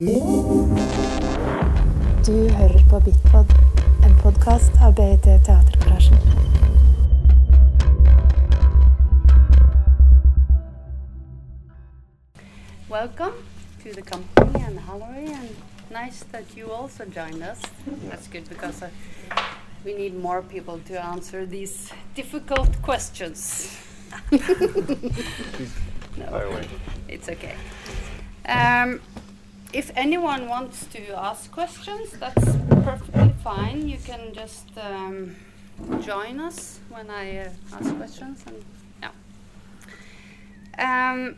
Du hører på Bitpod, en podkast av BIT Teatergarasjen. Welcome to the company and Halory, and nice that you also joined us. That's good because uh, we need more people to answer these difficult questions. no, it's okay. Um, if anyone wants to ask questions, that's perfectly fine. You can just um, join us when I uh, ask questions, and yeah. Um,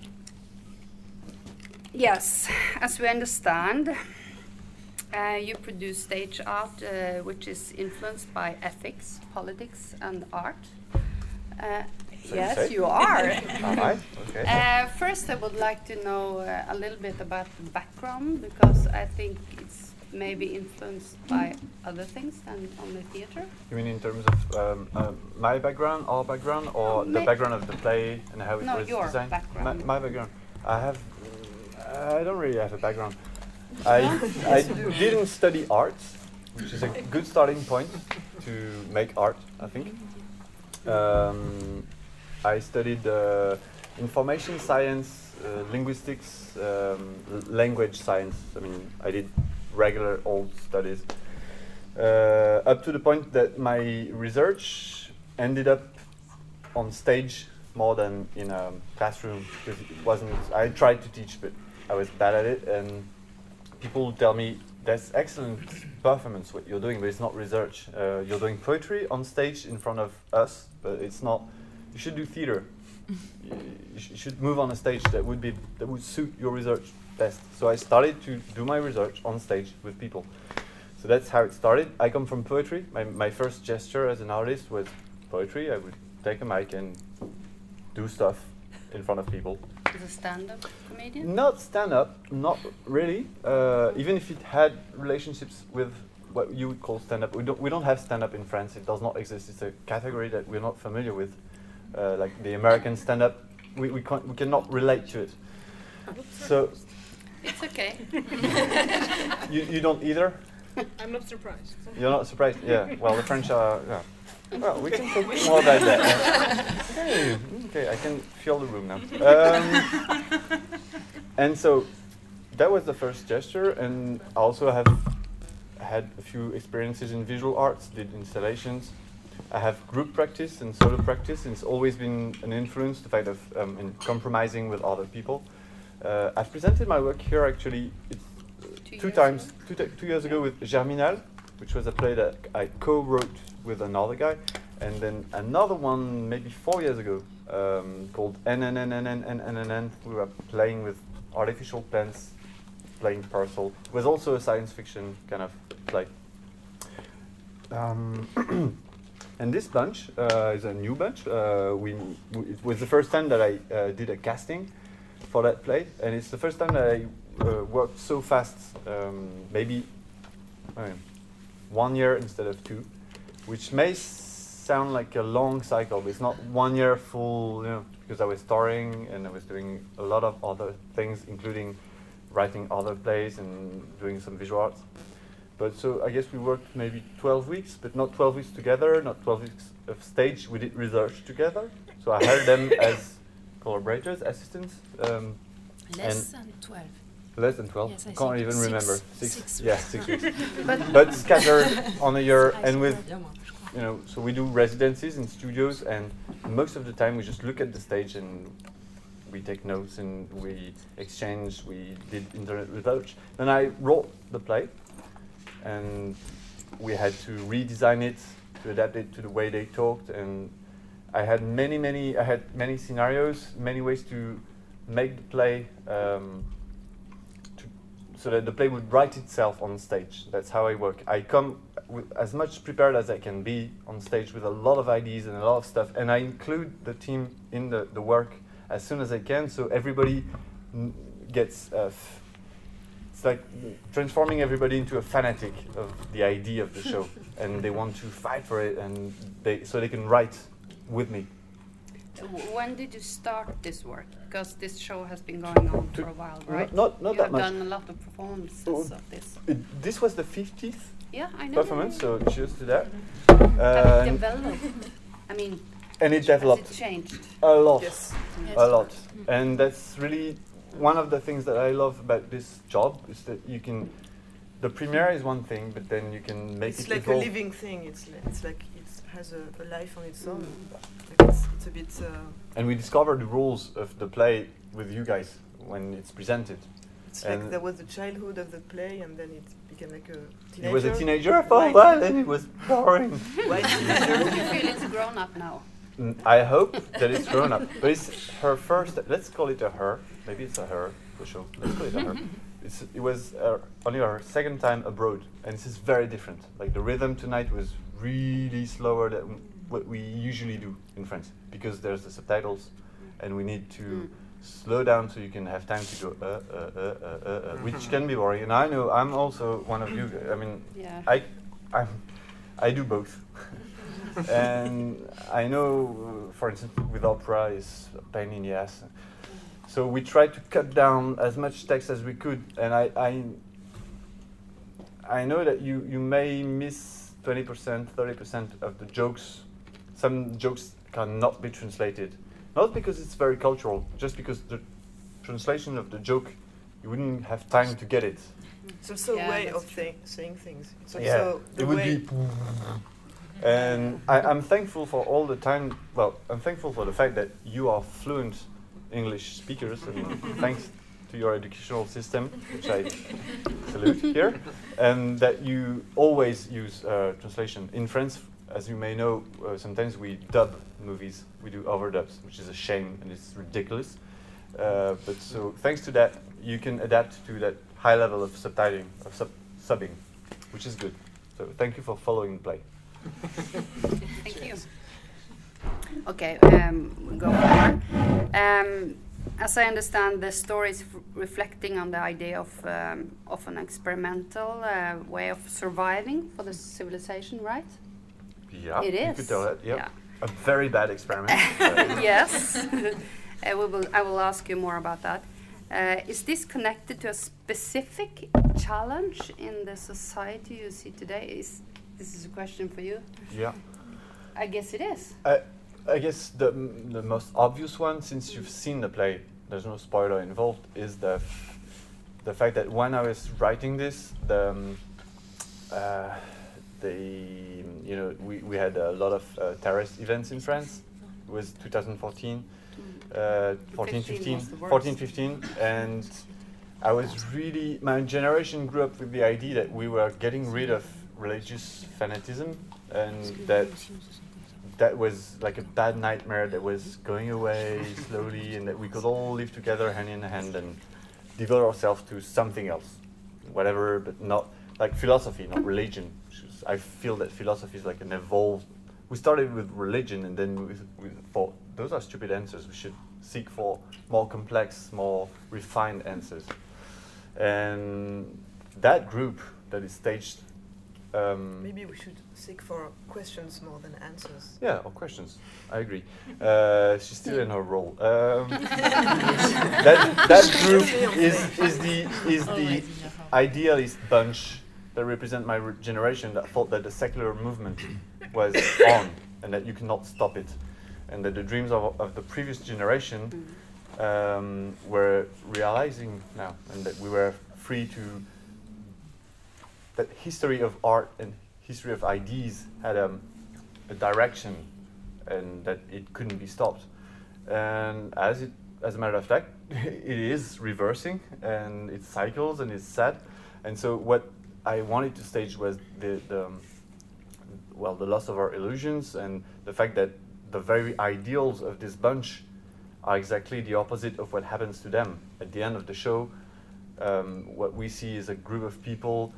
Yes, as we understand, uh, you produce stage art uh, which is influenced by ethics, politics, and art. So yes, say? you are. Okay. Uh, first, I would like to know uh, a little bit about the background because I think it's maybe influenced by other things than only theater. you mean in terms of um, uh, my background, our background, or the background of the play and how it No, was your designed? background. My, my background. I have. I don't really have a background. I I didn't study art, which is a good starting point to make art. I think. Um, I studied uh, information science, uh, linguistics, um, language science. I mean, I did regular old studies. Uh, up to the point that my research ended up on stage more than in a classroom because it wasn't. I tried to teach, but I was bad at it, and people tell me that's excellent performance what you're doing, but it's not research. Uh, you're doing poetry on stage in front of us, but it's not. You should do theater. you, you sh- you should move on a stage that would be that would suit your research best. So I started to do my research on stage with people. So that's how it started. I come from poetry. My, my first gesture as an artist was poetry. I would take a mic and do stuff in front of people. As a stand-up comedian. Not stand up, not really. Uh, even if it had relationships with what you would call stand up, we don't we don't have stand up in France. It does not exist. It's a category that we're not familiar with, uh, like the American stand up. We we can't we cannot relate to it. So It's okay. you, you don't either. I'm not surprised. You're not surprised. Yeah. Well, the French are. Yeah. Well, we can talk more about that. yeah. Hey, okay, I can feel the room now. Um, and so that was the first gesture, and I also have had a few experiences in visual arts, did installations. I have group practice and solo practice, and it's always been an influence, the fact of um, in compromising with other people. Uh, I've presented my work here actually it's, uh, Two two times, two, two years ago with Germinal, which was a play that I co-wrote with another guy, and then another one maybe four years ago um, called NNNNNNNN. We were playing with artificial plants, playing parcel. It was also a science fiction kind of play. Um, and this bunch uh, is a new bunch. Uh, we, w- it was the first time that I uh, did a casting for that play, and it's the first time that I uh, worked so fast. Um, maybe one year instead of two, which may sound like a long cycle, but it's not one year full. You know, because I was touring and I was doing a lot of other things, including writing other plays and doing some visual arts. But so I guess we worked maybe 12 weeks, but not 12 weeks together, not 12 weeks of stage. We did research together. So I hired them as collaborators, assistants. Um, Less And- than 12. less than 12. Yes, I Can't even six- remember. Six. six Yeah, six weeks. But but scattered on a year and with swear. Bien, moi, je crois. you know, so we do residencies in studios, and most of the time we just look at the stage and we take notes and we exchange. We did internet research. Then I wrote the play, and we had to redesign it to adapt it to the way they talked. And I had many, many, I had many scenarios, many ways to make the play. Um, to, so that the play would write itself on stage. That's how I work. I come with as much prepared as I can be on stage with a lot of ideas and a lot of stuff, and I include the team in the, the work as soon as I can, so everybody gets. Uh, it's like transforming everybody into a fanatic of the idea of the show, and they want to fight for it, and they so they can write with me. when did you start this work? Because this show has been going on for a while, right? Not not you that have much. done a lot of performances Oh. of this. It- this was the 50th Yeah, I know. performance, so cheers to that. Have it Um, developed? I mean, and it developed it changed? a lot. Yes. a lot and that's really one of the things that i love about this job is that you can the premiere is one thing but then you can make It's it like a living thing. It's li- it's like it has a, a life on its own. Mm. Like it's, it's a bit. Uh, and we discover the rules of the play with you guys when it's presented it's like there was the childhood of the play, and then it became like a teenager. he was a teenager for a while and it was boring White Do you feel it's grown up now? I hope that it's grown up but it's her first let's call it a her maybe it's a her for sure let's call it a her it's, it was uh, only her second time abroad and this is very different like the rhythm tonight was really slower than what we usually do in france because there's the subtitles and we need to Mm. slow down so you can have time to go uh, uh, uh, uh, uh, uh, which can be boring and i know i'm also one of you i mean Yeah. I, I'm, I do both. and I know, uh, for instance, with opera is a pain in the ass. So we tried to cut down as much text as we could, and I, I, I know that you, you may miss 20%, 30% of the jokes. Some jokes cannot be translated. Not because it's very cultural, just because the translation of the joke, you wouldn't have time to get it. It's also Yeah, a way of thi- saying things. It's Yeah, also the it would way. be. And I, I'm thankful for all the time. Well, I'm thankful for the fact that you are fluent English speakers, and thanks to your educational system, which I salute here, and that you always use uh, translation. In France, as you may know, uh, sometimes we dub movies. We do overdubs, which is a shame and it's ridiculous. Uh, but so thanks to that, you can adapt to that high level of subtitling, of sub- subbing, which is good. So thank you for following the play. Thank you. Okay, um, we go forward. Um, as I understand, the story is reflecting on the idea of um, of an experimental uh, way of surviving for the civilization, right? Yeah, It You could tell that. Yep. Yeah. A very bad experiment. Uh, yes. Uh, we will, I will ask you more about that. Uh, is this connected to a specific challenge in the society you see today? Is this is a question for you? yeah. I guess it is. I, I guess the the most obvious one, since you've seen the play, there's no spoiler involved, is the the fact that when I was writing this, the um, uh, the you know we, we had a lot of uh, terrorist events in France. It was 2014, uh, 14, 15 15, was the worst. 14, 15, and I was really my generation grew up with the idea that we were getting rid of religious fanatism and that that was like a bad nightmare that was going away slowly and that we could all live together hand in hand and devote ourselves to something else whatever but not like philosophy not religion. I feel that philosophy is like an evolved we started with religion and then we, we thought those are stupid answers. We should seek for more complex more refined answers. And that group that is staged um, Maybe we should seek for questions more than answers. yeah, or questions. I agree. Uh, she's still in her role. Um, that that group is is the is the idealist bunch that represent my re- generation that thought that the secular movement was on and that you cannot stop it, and that the dreams of, of the previous generation um, were realizing now, and that we were free to that history of art and history of ideas had um, a direction and that it couldn't be stopped. And as it, as a matter of fact, it is reversing and it cycles and it's sad. And so what I wanted to stage was the, the um, well, the loss of our illusions and the fact that the very ideals of this bunch are exactly the opposite of what happens to them. At the end of the show, um, what we see is a group of people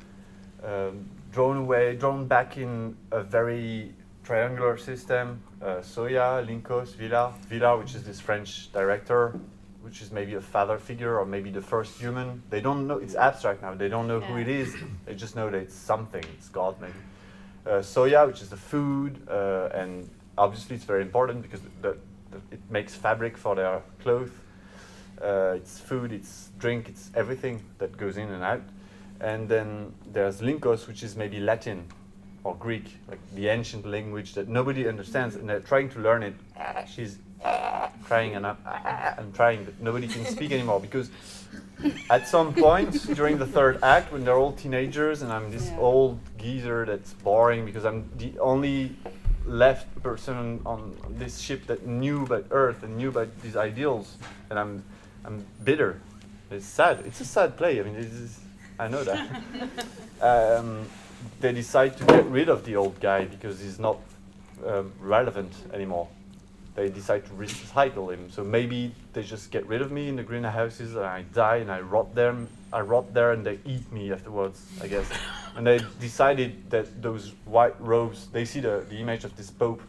um, drawn away, drawn back in a very triangular system. Uh, Soya, Lincos, Vilar, Vilar, which is this French director, which is maybe a father figure or maybe the first human. They don't know. It's abstract now. They don't know who it is. They just know that it's something. It's God, maybe. Uh, soya, which is the food, uh, and obviously it's very important because the that it makes fabric for their clothes. Uh, it's food, it's drink, it's everything that goes in and out. And then there's Lincos, which is maybe Latin or Greek, like the ancient language that nobody understands, and they're trying to learn it. Ah, she's ah, trying and, ah, I'm trying, but nobody can speak anymore because at some point during the third act, when they're all teenagers and I'm this Yeah. old geezer that's boring because I'm the only left person on this ship that knew about Earth and knew about these ideals, and I'm I'm bitter. It's sad. It's a sad play. I mean, this is, I know that. um, they decide to get rid of the old guy because he's not um, relevant anymore. They decide to recycle him. So maybe they just get rid of me in the greenhouses and I die and I rot there. I rot there and they eat me afterwards, I guess. and they decided that those white robes, they see the, the image of this Pope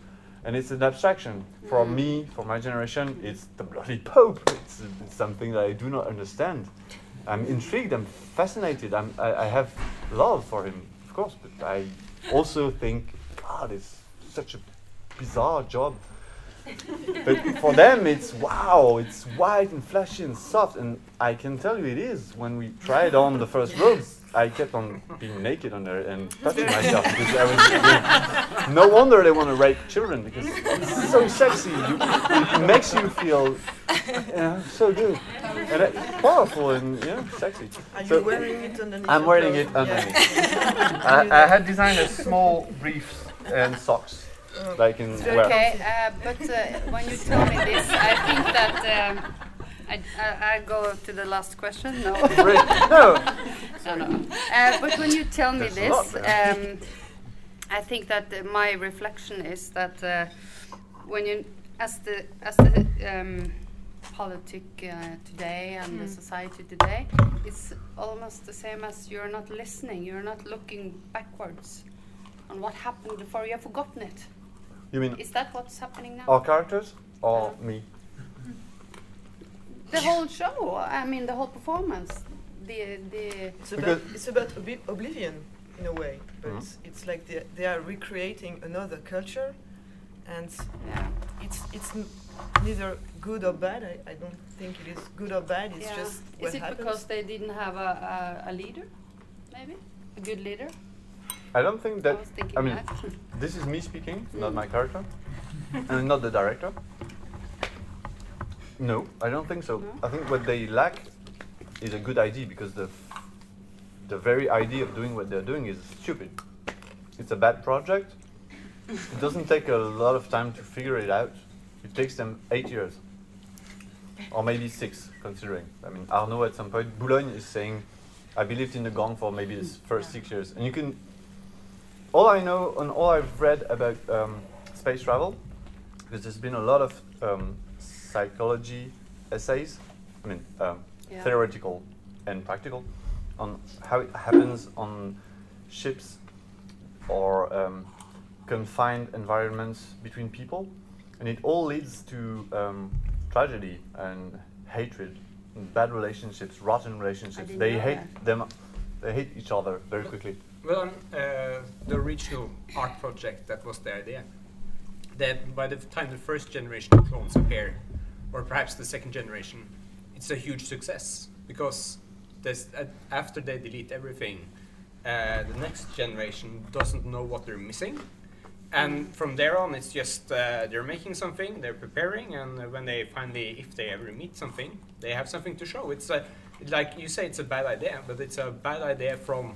and it's an abstraction. For Mm. me, for my generation, it's the bloody Pope. It's, it's something that I do not understand. I'm intrigued, I'm fascinated, I'm, I, I have love for him, of course, but I also think, God, it's such a bizarre job. but for them, it's wow, it's white and flashy and soft, and I can tell you it is. When we tried on the first robes, I kept on being naked on there and touching myself because I was. no wonder they want to rape children because it's so sexy. You, it makes you feel, yeah, so good and uh, powerful and yeah, sexy. Are So- you wearing it underneath? I'm wearing it clothes? underneath. Yeah. I, I had designed a small briefs and socks Oh. that I can It's wear. Okay, uh, but uh, when you tell me this, I think that um, I, I, I go to the last question. No, Great. No, no, no. Uh, but when you tell me There's this, um, I think that uh, my reflection is that uh, when you, as the as the um, politic uh, today and the society today, it's almost the same as you're not listening. You're not looking backwards on what happened before. You have forgotten it. you mean Is that what's happening now? our characters or Uh, me? The whole show. I mean, the whole performance. The the. It's about, it's about obli- oblivion in a way, but Mhm. it's, it's like they, they are recreating another culture, and Yeah. it's it's n- neither good or bad. I, I don't think it is good or bad. It's yeah. just what Is it happens. because they didn't have a, a, a leader? Maybe a good leader. I don't think I that. was thinking I mean, that. this is me speaking, not Mm. my character, and not the director. No, I don't think so. No? I think what they lack is a good idea because the the very idea of doing what they're doing is stupid. It's a bad project. It doesn't take a lot of time to figure it out. It takes them eight years, or maybe six, considering. I mean, Arnaud at some point, Boulogne is saying, "I believed in the gong for maybe the first six years," and you can all I know and all I've read about um, space travel, because there's been a lot of um, psychology essays, I mean, um, Yeah. theoretical and practical, on how it happens on ships or um, confined environments between people, and it all leads to um, tragedy and hatred, and bad relationships, rotten relationships. They hate that. them. They hate each other very quickly. Well, um, uh, the original art project that was the idea. That by the time the first generation of clones appear, or perhaps the second generation, it's a huge success because there's, uh, after they delete everything, uh, the next generation doesn't know what they're missing. And from there on, it's just uh, they're making something, they're preparing, and uh, when they finally, if they ever meet something, they have something to show. It's a, like you say, it's a bad idea, but it's a bad idea from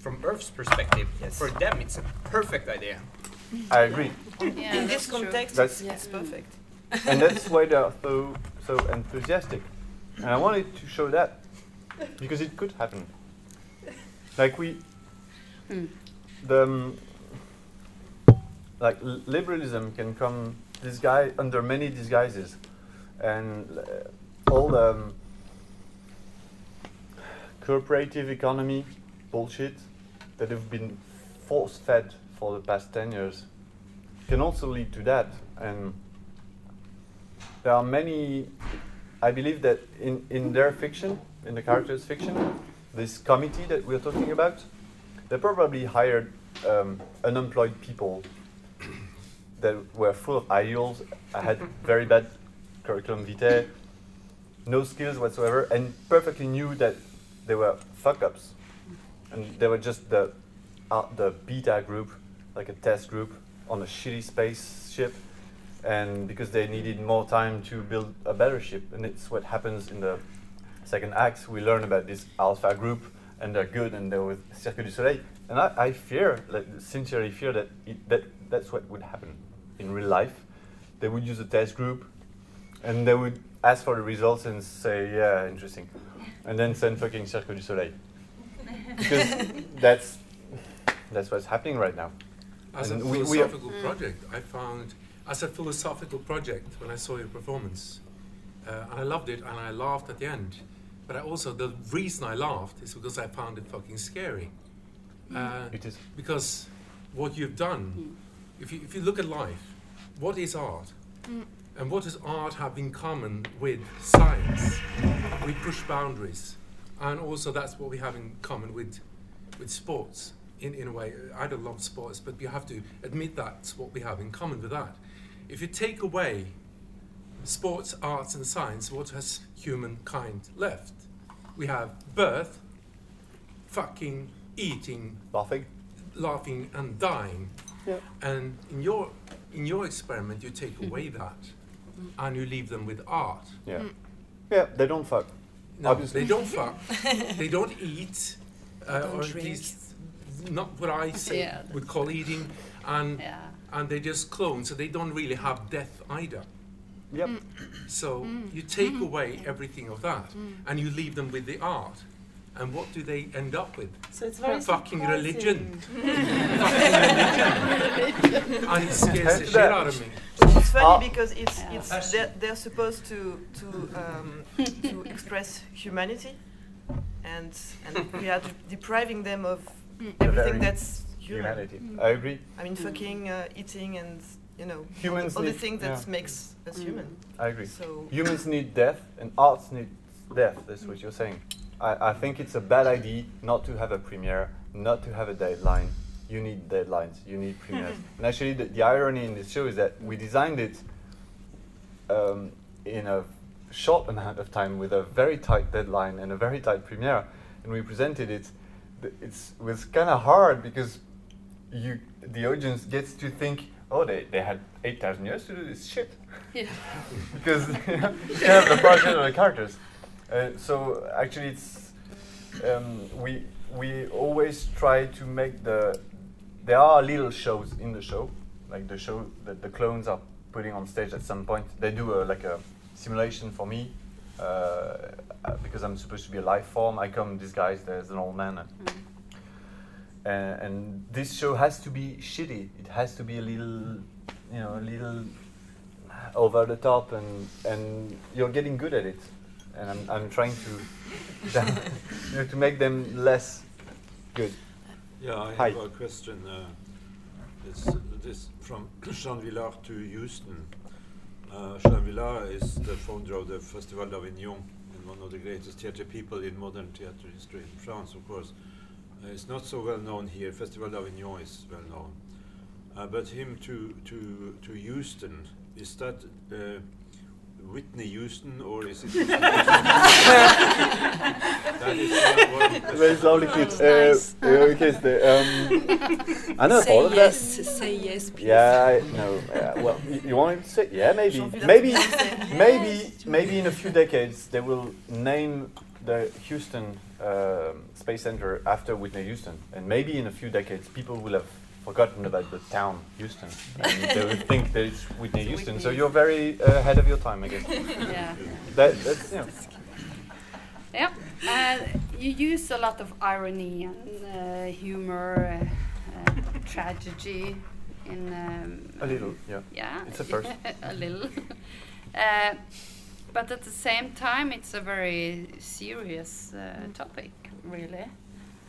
from Earth's perspective. Yes. For them, it's a perfect idea. I agree. Yeah, in this context, That's- it's, it's perfect. and that's why they're so so enthusiastic. And I wanted to show that because it could happen. Like we, Hmm. the um, like liberalism can come disguise under many disguises, and uh, all the um, cooperative economy bullshit that have been force fed for the past ten years can also lead to that. And there are many i believe that in, in their fiction in the characters fiction this committee that we're talking about they probably hired um, unemployed people that were full of ideals. I had very bad curriculum vitae, no skills whatsoever, and perfectly knew that they were fuck ups, and they were just the uh, the beta group, like a test group on a shitty spaceship, and because they needed more time to build a better ship, and it's what happens in the second act. We learn about this alpha group, and they're good, and they're with Cirque du Soleil, and I, I fear, like, sincerely fear that it, that that's what would happen in real life. They would use a test group, and they would ask for the results and say, yeah, interesting, and then send fucking Cirque du Soleil, because that's that's what's happening right now. As a And we- we are- philosophical project, I found, as a philosophical project, when I saw your performance, uh, and I loved it, and I laughed at the end. But I also, the reason I laughed is because I found it fucking scary. Uh, It is. because what you've done, if you, if you look at life, what is art? Mm. And what does art have in common with science? We push boundaries. And also, that's what we have in common with, with sports, in, in a way. I don't love sports, but you have to admit that's what we have in common with that. If you take away sports, arts, and science, what has humankind left? We have birth, fucking eating, Laughing. laughing and dying. Yeah. And in your in your experiment, you take away mm-hmm. that, and you leave them with art. Yeah. Mm. Yeah, they don't fuck. No, Obviously. they don't fuck. they don't eat, uh, Don't or at least not what I say Yeah, would call eating, and Yeah. and they just clone, so they don't really have death either. Yep. Mm. So mm. you take mm-hmm. away everything of that, and you leave them with the art. And what do they end up with? So it's very Fucking surprising. religion. and it scares the shit out of me. It's funny Ah. because it's Yeah. it's they're, they're supposed to to um, to express humanity, and and we are de- depriving them of everything that's human. Humanity. I agree. I mean, fucking, uh, eating, and you know, Humans all the need- things that yeah. makes us human. I agree. So Humans need death, and arts need death. That's what you're saying. I, I think it's a bad idea not to have a premiere, not to have a deadline. You need deadlines. You need premieres. and actually, the, the irony in this show is that we designed it um, in a short amount of time with a very tight deadline and a very tight premiere, and we presented it. It's it was kind of hard because you the audience gets to think, oh, they, they had eight thousand years to do this shit Yeah. because you know, you have the project or the characters. Uh, so actually, it's um, we we always try to make the there are little shows in the show, like the show that the clones are putting on stage at some point. They do a, like a simulation for me uh, uh, because I'm supposed to be a life form. I come disguised as an old man. And, and, and this show has to be shitty. It has to be a little, you know, a little over the top, and and you're getting good at it. And I'm I'm trying to, you know, to make them less good. Yeah, I Hi. have a question. Uh, it's this from Jean Vilar to Houston. Uh, Jean Vilar is the founder of the Festival d'Avignon and one of the greatest theatre people in modern theatre history in France, of course. Uh, it's not so well known here. Festival d'Avignon is well known. Uh, but him to, to, to Houston, is that uh, Whitney Houston or is it? that is one Very slowly, please. Uh, uh, okay, um, I know Say all of yes, that. say yes, please. Yeah, I know. Yeah, well, you, you want to say? Yeah, maybe, maybe, maybe, maybe in a few decades they will name the Houston um, Space Center after Whitney Houston, and maybe in a few decades people will have forgotten about the town Houston, and they will think that it's Whitney Houston. So you're very uh, ahead of your time, I guess. Yeah. That, that's you know. Yeah, uh, you use a lot of irony and uh, humor, uh, uh, tragedy in. Um, A little, yeah. Yeah, It's a first. a little. uh, but at the same time, it's a very serious uh, topic, really.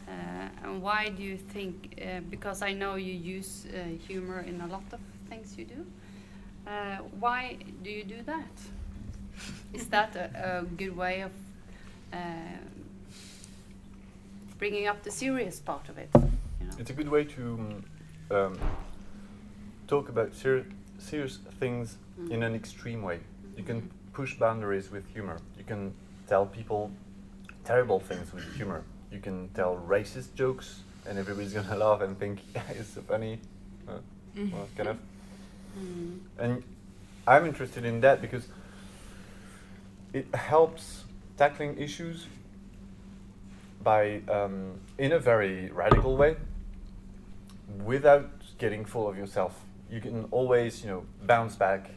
Uh, and why do you think? Uh, because I know you use uh, humor in a lot of things you do. Uh, why do you do that? Is that a, a good way of bringing up the serious part of it? You know? It's a good way to um, um, talk about ser- serious things Mm. in an extreme way. You can push boundaries with humor. You can tell people terrible things with humor. You can tell racist jokes, and everybody's gonna laugh and think yeah, it's so funny. Uh, well, kind of. Mm. And I'm interested in that because it helps tackling issues by, um, in a very radical way, without getting full of yourself. You can always, you know, bounce back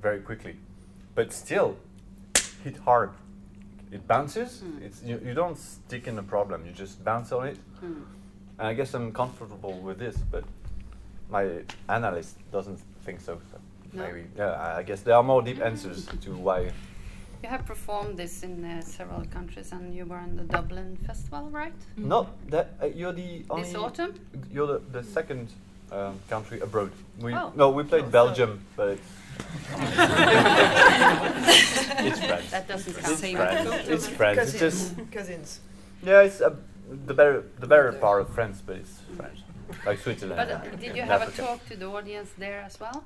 very quickly, but still hit hard. It bounces. Mm. It's you, you don't stick in the problem. You just bounce on it. Mm. And I guess I'm comfortable with this, but my analyst doesn't think so. so No. Maybe, yeah. I- I guess there are more deep answers to why. You have performed this in uh, several countries, and you were in the Dublin Festival, right? Not that uh, you're the only. This autumn? You're the, the second um, country abroad. We Oh. no, we played Oh, Belgium, but it's it's French. That doesn't It's count. French. It's French. It's just Cousins. Cousins. yeah. It's uh, the better the better part of France, but it's French, like Switzerland. But uh, did you and have a talk to the audience there as well?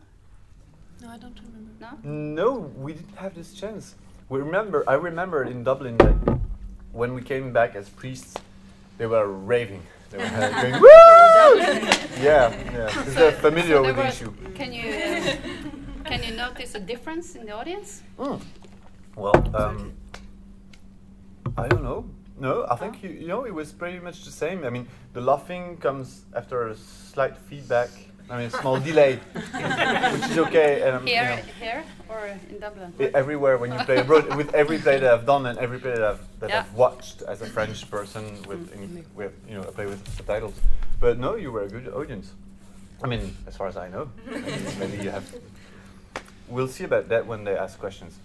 No, I don't remember. No. No, we didn't have this chance. We remember. I remember in Dublin that when we came back as priests, they were raving. They were going woo! yeah, yeah. 'cause they're familiar so with the issue. Can you uh, can you notice a difference in the audience? Mm. Well, um, I don't know. No, I think you, you know it was pretty much the same. I mean, the laughing comes after a slight feedback. I mean, a small delay, which is okay. Um, you Here, know. here, or in Dublin? I- everywhere when you play abroad with every play that I've done and every play that I've, that Yeah. I've watched as a French person with, in, with you know a play with subtitles. But no, you were a good audience. I mean, as far as I know, I mean, maybe you have. We'll see about that when they ask questions.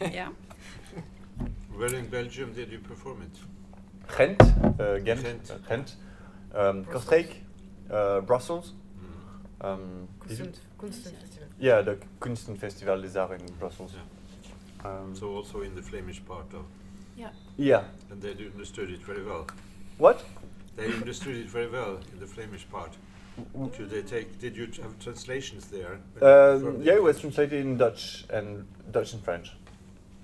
yeah. Where in Belgium did you perform it? Ghent, uh, Ghent, Ghent. uh, Ghent, um, Kortrijk, uh, Brussels. Mm. Um, did Kunst- Kunstenfestival. yeah, the Kunstenfestival is there in Brussels. Yeah. Um, So also in the Flemish part of, Yeah. yeah. and they understood it very well. What? They understood it very well in the Flemish part. Did they take? Did you have translations there? Um, performed yeah, it? it was translated in Dutch and Dutch and French.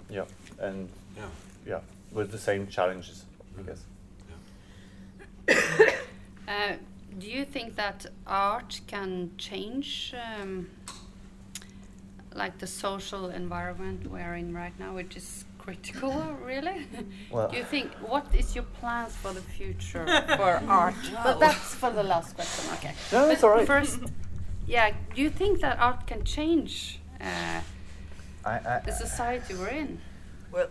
Yeah, and Yeah. yeah, with the same challenges, I Mhm. guess. Uh, do you think that art can change, um, like the social environment we're in right now, which is critical, really? Well, do you think what is your plans for the future for art? But that's for the last question. Okay. No, But it's all right. First, yeah. Do you think that art can change uh, I, I, the society we're in? Well,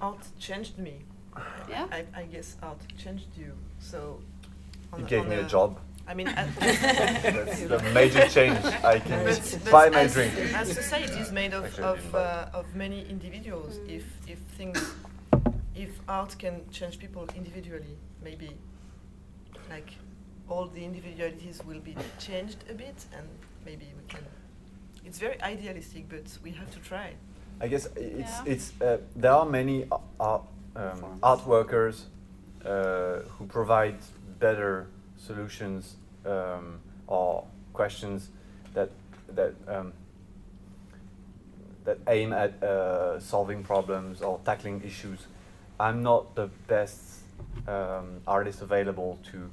art changed me. Yeah. I, I guess art changed you. So. On you a- gave on me a job. I mean, I- That's the major change. I can But, but buy my as, drink. as society is made of of, didn't buy it. uh, of many individuals, if if things, if art can change people individually, maybe like all the individualities will be changed a bit, and maybe we can. It's very idealistic, but we have to try. I guess it's Yeah. it's uh, there are many art um, art workers uh, who provide better solutions um, or questions that that um, that aim at uh, solving problems or tackling issues. I'm not the best um, artist available to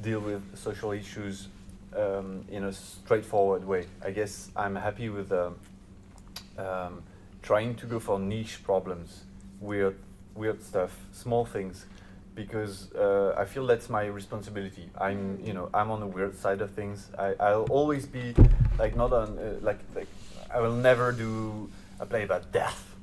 deal with social issues um, in a straightforward way. I guess I'm happy with um, trying to go for niche problems, weird, weird stuff, small things, because uh, I feel that's my responsibility. I'm, you know, I'm on the weird side of things. I, I'll always be like not on uh, like like I will never do a play about death,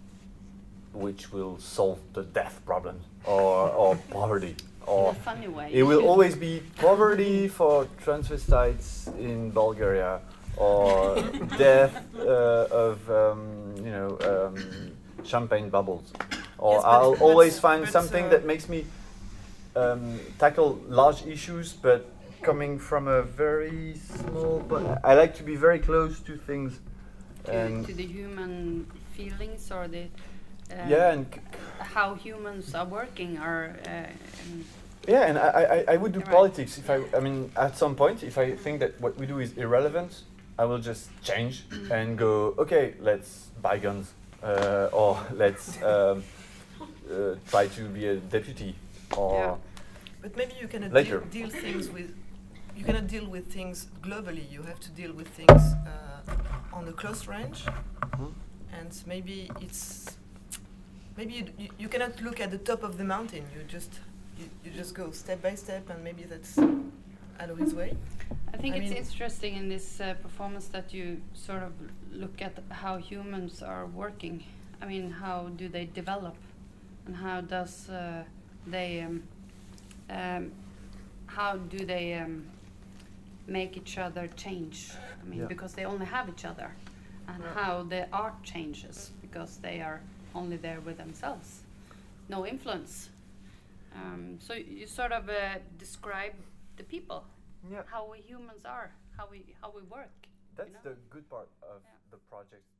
which will solve the death problem or or poverty In or a funny way. it will always be poverty for transvestites in Bulgaria or death uh, of um, you know um, champagne bubbles. Or Yes, I'll always find something uh, that makes me um, tackle large issues, but coming from a very small. But I like to be very close to things. to, and to the human feelings or the uh, yeah, and c- how humans are working are. uh, um, Yeah, and I, I, I would do right. politics if I, I mean, at some point, if I think that what we do is irrelevant, I will just change and go. Okay, let's buy guns, uh, or let's um, uh, try to be a deputy, or Yeah. But maybe you cannot Later. deal, deal things with. You cannot deal with things globally. You have to deal with things uh, on a close range, Mhm. and maybe it's. Maybe you, you, you cannot look at the top of the mountain. You just you, you just go step by step, and maybe that's Alois' way. I think I it's interesting in this uh, performance that you sort of look at how humans are working. I mean, how do they develop, and how does uh, they, um, um, how do they um, make each other change? I mean, Yeah. because they only have each other, and Yeah. how the art changes because they are only there with themselves, no influence. Um, so you sort of uh, describe the people yeah. how we humans are, how we how we work. That's know? the good part of Yeah. the project, the, of